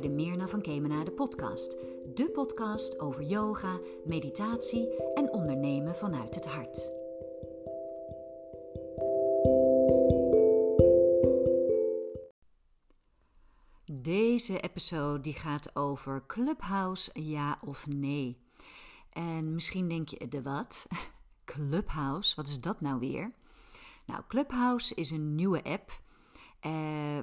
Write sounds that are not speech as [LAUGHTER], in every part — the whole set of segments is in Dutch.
de Mirna van Kemenade podcast. De podcast over yoga, meditatie en ondernemen vanuit het hart. Deze episode die gaat over Clubhouse, ja of nee. En misschien denk je, de wat? [LAUGHS] Clubhouse, wat is dat nou weer? Nou, Clubhouse is een nieuwe app uh,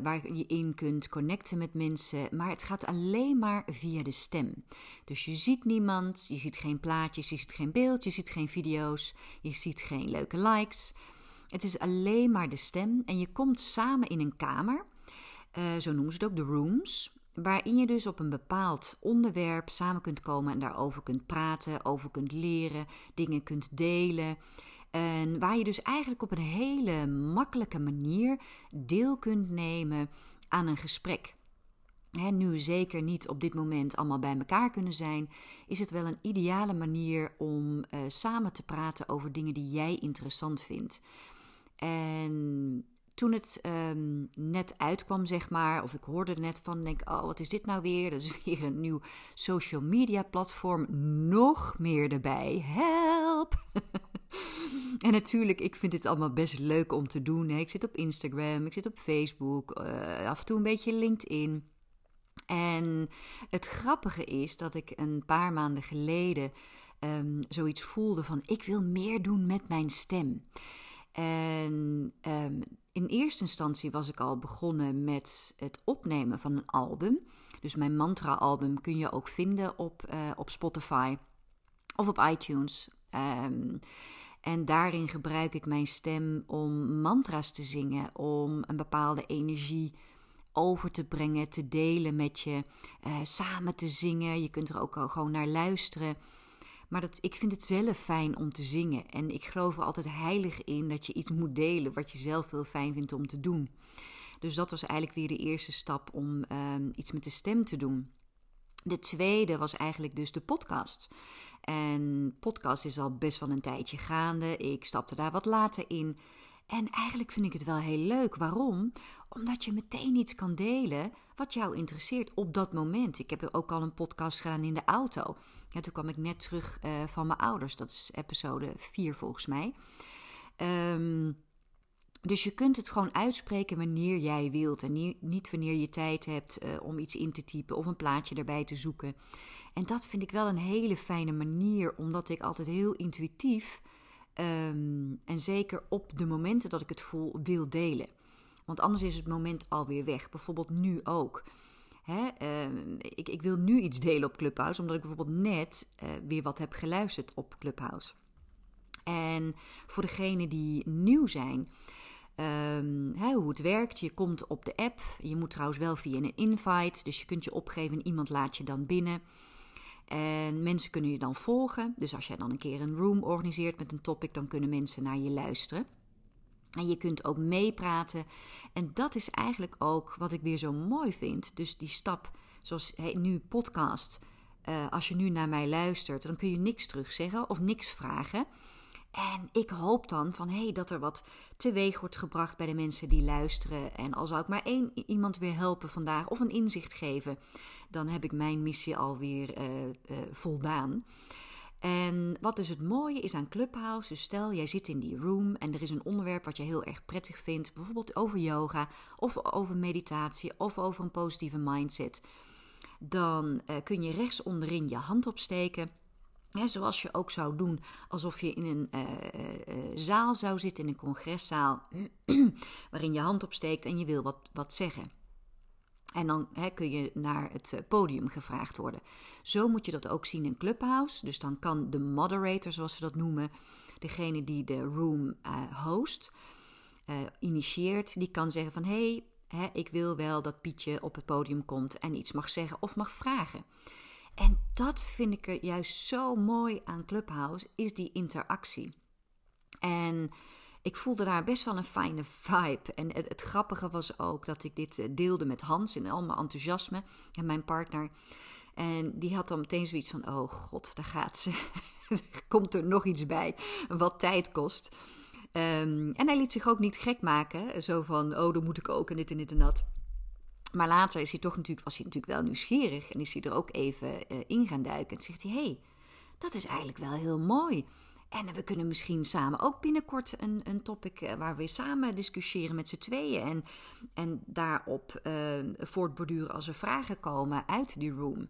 waar je in kunt connecten met mensen. Maar het gaat alleen maar via de stem. Dus je ziet niemand, je ziet geen plaatjes, je ziet geen beeld, je ziet geen video's, je ziet geen leuke likes. Het is alleen maar de stem en je komt samen in een kamer. Uh, zo noemen ze het ook de rooms. Waarin je dus op een bepaald onderwerp samen kunt komen en daarover kunt praten, over kunt leren, dingen kunt delen. En waar je dus eigenlijk op een hele makkelijke manier deel kunt nemen aan een gesprek. He, nu zeker niet op dit moment allemaal bij elkaar kunnen zijn, is het wel een ideale manier om uh, samen te praten over dingen die jij interessant vindt. En toen het um, net uitkwam, zeg maar, of ik hoorde er net van, denk oh, wat is dit nou weer? Dat is [LAUGHS] weer een nieuw social media platform. Nog meer erbij. Help! [LAUGHS] en natuurlijk, ik vind dit allemaal best leuk om te doen. Ik zit op Instagram, ik zit op Facebook, uh, af en toe een beetje LinkedIn. En het grappige is dat ik een paar maanden geleden um, zoiets voelde van ik wil meer doen met mijn stem. En um, in eerste instantie was ik al begonnen met het opnemen van een album. Dus mijn mantra-album kun je ook vinden op, uh, op Spotify of op iTunes. Um, en daarin gebruik ik mijn stem om mantra's te zingen, om een bepaalde energie over te brengen, te delen met je, uh, samen te zingen. Je kunt er ook gewoon naar luisteren. Maar dat, ik vind het zelf fijn om te zingen. En ik geloof er altijd heilig in dat je iets moet delen wat je zelf heel fijn vindt om te doen. Dus dat was eigenlijk weer de eerste stap om um, iets met de stem te doen. De tweede was eigenlijk dus de podcast. En podcast is al best wel een tijdje gaande. Ik stapte daar wat later in. En eigenlijk vind ik het wel heel leuk. Waarom? Omdat je meteen iets kan delen wat jou interesseert op dat moment. Ik heb ook al een podcast gedaan in de auto. Ja, toen kwam ik net terug uh, van mijn ouders. Dat is episode 4 volgens mij. Um, dus je kunt het gewoon uitspreken wanneer jij wilt. En niet, wanneer je tijd hebt uh, om iets in te typen of een plaatje erbij te zoeken. En dat vind ik wel een hele fijne manier, omdat ik altijd heel intuïtief um, en zeker op de momenten dat ik het voel wil delen. Want anders is het moment alweer weg. Bijvoorbeeld nu ook. Hè, uh, ik, ik, wil nu iets delen op Clubhouse, omdat ik bijvoorbeeld net uh, weer wat heb geluisterd op Clubhouse. En voor degenen die nieuw zijn, hè, hoe het werkt. Je komt op de app. Je moet trouwens wel via een invite. Dus je kunt je opgeven en iemand laat je dan binnen. En mensen kunnen je dan volgen. Dus als jij dan een keer een room organiseert met een topic, dan kunnen mensen naar je luisteren. En je kunt ook meepraten. En dat is eigenlijk ook wat ik weer zo mooi vind. Dus die stap, zoals nu podcast. Uh, als je nu naar mij luistert, dan kun je niks terugzeggen of niks vragen. En ik hoop dan van hey, dat er wat teweeg wordt gebracht bij de mensen die luisteren. En al zou ik maar één iemand weer helpen vandaag of een inzicht geven, dan heb ik mijn missie alweer uh, voldaan. En wat dus het mooie is aan Clubhouse, dus stel jij zit in die room en er is een onderwerp wat je heel erg prettig vindt, bijvoorbeeld over yoga of over meditatie of over een positieve mindset, dan uh, kun je rechts onderin je hand opsteken zoals je ook zou doen alsof je in een uh, uh, zaal zou zitten, in een congreszaal, [CLEARS THROAT] waarin je hand opsteekt en je wil wat, wat zeggen. En dan kun je naar het podium gevraagd worden. Zo moet je dat ook zien in Clubhouse. Dus dan kan de moderator, zoals ze dat noemen, degene die de room host, initieert, die kan zeggen van hé, hey, ik wil wel dat Pietje op het podium komt en iets mag zeggen of mag vragen. En dat vind ik er juist zo mooi aan Clubhouse, is die interactie. En ik voelde daar best wel een fijne vibe. En het, grappige was ook dat ik dit eh, deelde met Hans in al mijn enthousiasme en mijn partner. En die had dan meteen zoiets van: oh god, daar gaat ze. [LAUGHS] Komt er nog iets bij wat tijd kost. Um, en hij liet zich ook niet gek maken. Zo van: oh, dan moet ik ook en dit en dit en dat. Maar later is hij toch natuurlijk, was hij natuurlijk wel nieuwsgierig en is hij er ook even uh, in gaan duiken. En zegt hij: hey, dat is eigenlijk wel heel mooi. En we kunnen misschien samen ook binnenkort een, een topic uh, waar we samen discussiëren met z'n tweeën. En, en daarop uh, voortborduren als er vragen komen uit die room.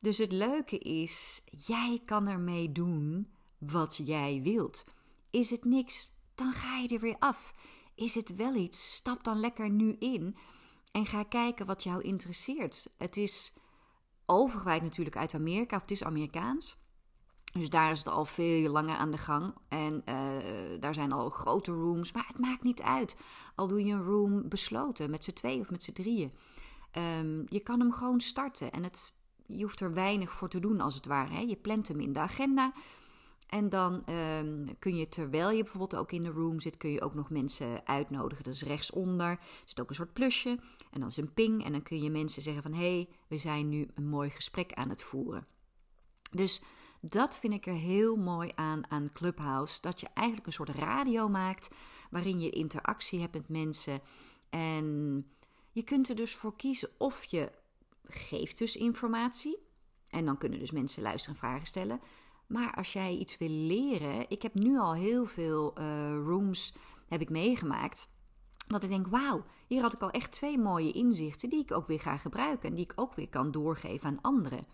Dus het leuke is, jij kan ermee doen wat jij wilt. Is het niks, dan ga je er weer af. Is het wel iets, stap dan lekker nu in en ga kijken wat jou interesseert. Het is overgewijd natuurlijk uit Amerika, of het is Amerikaans. Dus daar is het al veel langer aan de gang. En uh, daar zijn al grote rooms. Maar het maakt niet uit. Al doe je een room besloten met z'n twee of met z'n drieën. Um, je kan hem gewoon starten. En het, je hoeft er weinig voor te doen als het ware. Hè. Je plant hem in de agenda. En dan um, kun je, terwijl je bijvoorbeeld ook in de room zit, kun je ook nog mensen uitnodigen. Dat is rechtsonder. Er zit ook een soort plusje. En dan is een ping. En dan kun je mensen zeggen van... hé, hey, we zijn nu een mooi gesprek aan het voeren. Dus dat vind ik er heel mooi aan aan Clubhouse. Dat je eigenlijk een soort radio maakt waarin je interactie hebt met mensen. En je kunt er dus voor kiezen of je geeft dus informatie. En dan kunnen dus mensen luisteren en vragen stellen. Maar als jij iets wil leren, ik heb nu al heel veel uh, rooms heb ik meegemaakt. Dat ik denk, wauw, hier had ik al echt twee mooie inzichten die ik ook weer ga gebruiken. En die ik ook weer kan doorgeven aan anderen.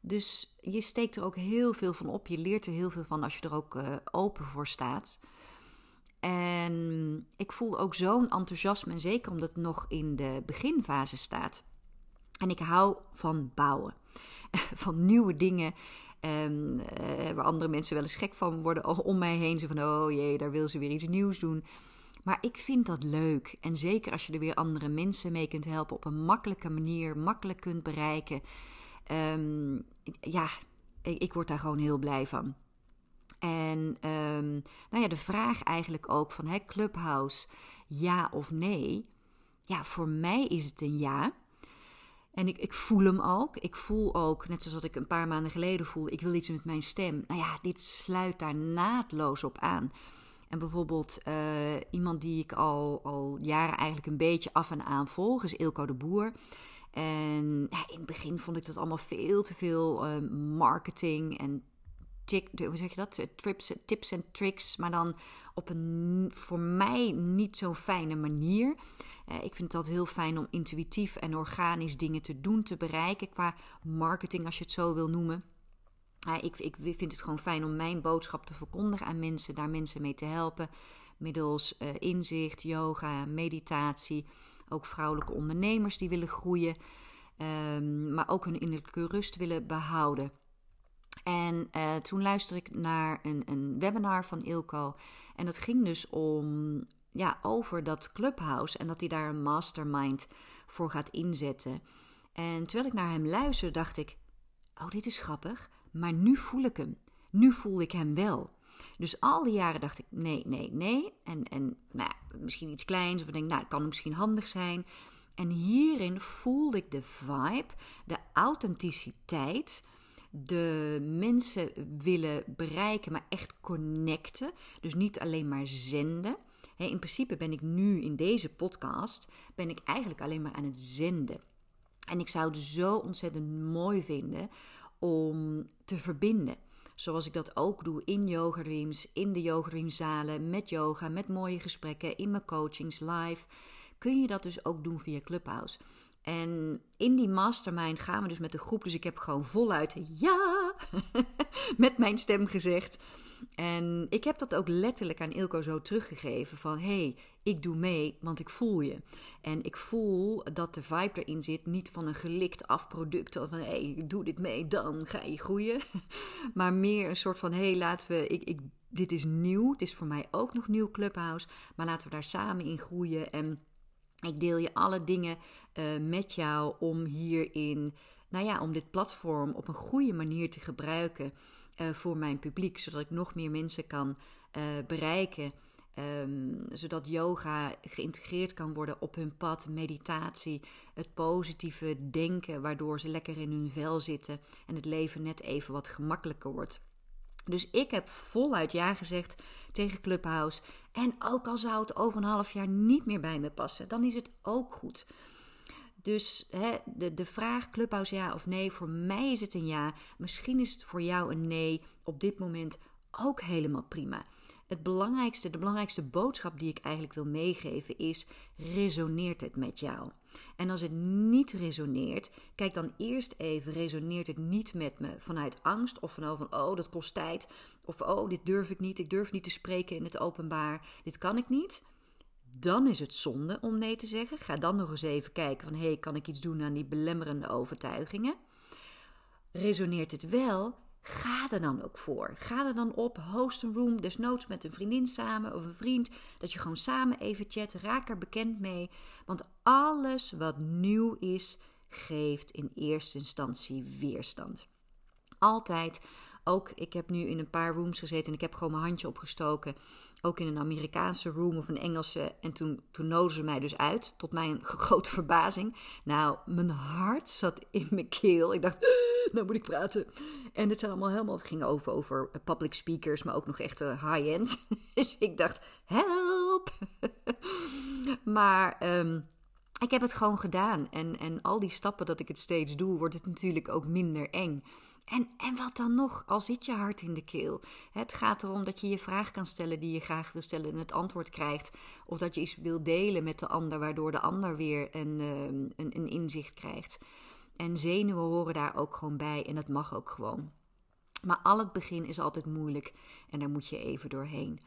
Dus je steekt er ook heel veel van op. Je leert er heel veel van als je er ook uh, open voor staat. En ik voel ook zo'n enthousiasme, en zeker omdat het nog in de beginfase staat. En ik hou van bouwen, [LAUGHS] van nieuwe dingen. Um, waar andere mensen wel eens gek van worden om mij heen. Zo van, oh jee, daar wil ze weer iets nieuws doen. Maar ik vind dat leuk. En zeker als je er weer andere mensen mee kunt helpen op een makkelijke manier, makkelijk kunt bereiken. Um, ja, ik, word daar gewoon heel blij van. En um, nou ja, de vraag eigenlijk ook van hè, Clubhouse, ja of nee? Ja, voor mij is het een ja. En ik, ik voel hem ook. Ik voel ook, net zoals wat ik een paar maanden geleden voelde, ik wil iets met mijn stem. Nou ja, dit sluit daar naadloos op aan. En bijvoorbeeld uh, iemand die ik al, al jaren eigenlijk een beetje af en aan volg, is Ilko de Boer. En ja, in het begin vond ik dat allemaal veel te veel uh, marketing en tic, hoe zeg je dat? Tips en tricks, maar dan op een voor mij niet zo fijne manier. Uh, ik vind dat heel fijn om intuïtief en organisch dingen te doen, te bereiken qua marketing, als je het zo wil noemen. Ik, ik vind het gewoon fijn om mijn boodschap te verkondigen aan mensen, daar mensen mee te helpen. Middels uh, inzicht, yoga, meditatie ook vrouwelijke ondernemers die willen groeien, um, maar ook hun innerlijke rust willen behouden. En uh, toen luisterde ik naar een, een, webinar van Ilko. En dat ging dus om, ja, over dat clubhouse en dat hij daar een mastermind voor gaat inzetten. En terwijl ik naar hem luisterde, dacht ik: Oh, dit is grappig, maar nu voel ik hem. Nu voel ik hem wel. Dus al die jaren dacht ik: nee, nee, nee. En, en nou ja, misschien iets kleins, of ik denk, nou, het kan misschien handig zijn. En hierin voelde ik de vibe, de authenticiteit, de mensen willen bereiken, maar echt connecten. Dus niet alleen maar zenden. in principe ben ik nu in deze podcast, ben ik eigenlijk alleen maar aan het zenden. En ik zou het zo ontzettend mooi vinden om te verbinden. Zoals ik dat ook doe in Yoga Dreams, in de Yoga Dreams zalen, met yoga, met mooie gesprekken, in mijn coachings live. Kun je dat dus ook doen via Clubhouse. En in die mastermind gaan we dus met de groep. Dus ik heb gewoon voluit ja [LAUGHS] met mijn stem gezegd. En ik heb dat ook letterlijk aan Ilko zo teruggegeven van hey, ik doe mee, want ik voel je. En ik voel dat de vibe erin zit, niet van een gelikt afproduct of van hey, doe dit mee, dan ga je groeien. [LAUGHS] Maar meer een soort van hey, laten we, ik, dit is nieuw, het is voor mij ook nog nieuw Clubhouse, maar laten we daar samen in groeien en ik deel je alle dingen uh, met jou om hierin, nou ja, om dit platform op een goede manier te gebruiken uh, voor mijn publiek, zodat ik nog meer mensen kan uh, bereiken. Um, zodat yoga geïntegreerd kan worden op hun pad, meditatie, het positieve denken, waardoor ze lekker in hun vel zitten en het leven net even wat gemakkelijker wordt. Dus ik heb voluit ja gezegd tegen Clubhouse. En ook al zou het over een half jaar niet meer bij me passen, dan is het ook goed. Dus hè, de, de vraag Clubhouse ja of nee, voor mij is het een ja. Misschien is het voor jou een nee op dit moment ook helemaal prima. Het belangrijkste, de belangrijkste boodschap die ik eigenlijk wil meegeven is: resoneert het met jou? En als het niet resoneert, kijk dan eerst even: resoneert het niet met me vanuit angst of vanuit van oh dat kost tijd of oh dit durf ik niet, ik durf niet te spreken in het openbaar, dit kan ik niet. Dan is het zonde om nee te zeggen. Ga dan nog eens even kijken van hé, hey, kan ik iets doen aan die belemmerende overtuigingen? Resoneert het wel? Ga er dan ook voor. Ga er dan op, host een room, desnoods met een vriendin samen of een vriend. Dat je gewoon samen even chat, raak er bekend mee. Want alles wat nieuw is, geeft in eerste instantie weerstand. Altijd ook, ik heb nu in een paar rooms gezeten en ik heb gewoon mijn handje opgestoken. Ook in een Amerikaanse room of een Engelse. En toen, toen ze mij dus uit, tot mijn [LAUGHS] grote verbazing. Nou, mijn hart zat in mijn keel. Ik dacht, nou moet ik praten. En het zijn allemaal helemaal, ging over, over public speakers, maar ook nog echt high-end. [LAUGHS] dus ik dacht, help! [LAUGHS] maar... Ehm, ik heb het gewoon gedaan. En, en al die stappen dat ik het steeds doe, wordt het natuurlijk ook minder eng. En, en wat dan nog, al zit je hart in de keel. Het gaat erom dat je je vraag kan stellen die je graag wil stellen en het antwoord krijgt. Of dat je iets wil delen met de ander, waardoor de ander weer een, ehm, een, een inzicht krijgt. En zenuwen horen daar ook gewoon bij en dat mag ook gewoon. Maar al het begin is altijd moeilijk en daar moet je even doorheen.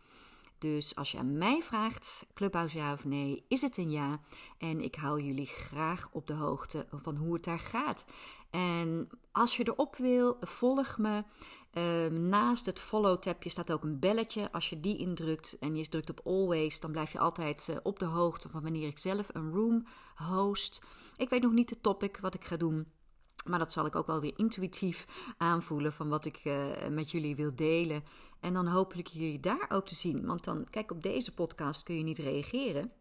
Dus als je aan mij vraagt, Clubhouse ja of nee, is het een ja. En ik hou jullie graag op de hoogte van hoe het daar gaat. En als je erop wil, volg me. Ehm, naast het follow-tabje staat ook een belletje. Als je die indrukt en je drukt op always, dan blijf je altijd uh, op de hoogte van wanneer ik zelf een room host. Ik weet nog niet de topic wat ik ga doen. Maar dat zal ik ook wel weer intuïtief aanvoelen van wat ik uh, met jullie wil delen. En dan hopelijk jullie daar ook te zien. Want dan, kijk, op deze podcast kun je niet reageren.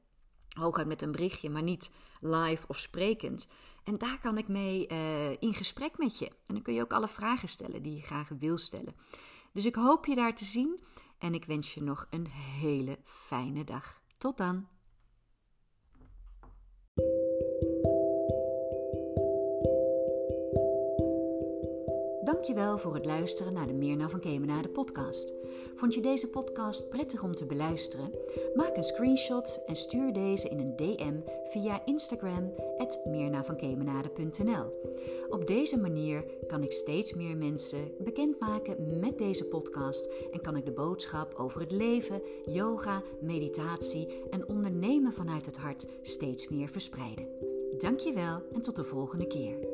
Hooguit met een berichtje, maar niet live of sprekend. En daar kan ik mee uh, in gesprek met je. En dan kun je ook alle vragen stellen die je graag wil stellen. Dus ik hoop je daar te zien. En ik wens je nog een hele fijne dag. Tot dan. Dankjewel voor het luisteren naar de Meerna van Kemenade podcast. Vond je deze podcast prettig om te beluisteren? Maak een screenshot en stuur deze in een DM via Instagram meernavankemενade.nl. Op deze manier kan ik steeds meer mensen bekendmaken met deze podcast en kan ik de boodschap over het leven, yoga, meditatie en ondernemen vanuit het hart steeds meer verspreiden. Dankjewel en tot de volgende keer.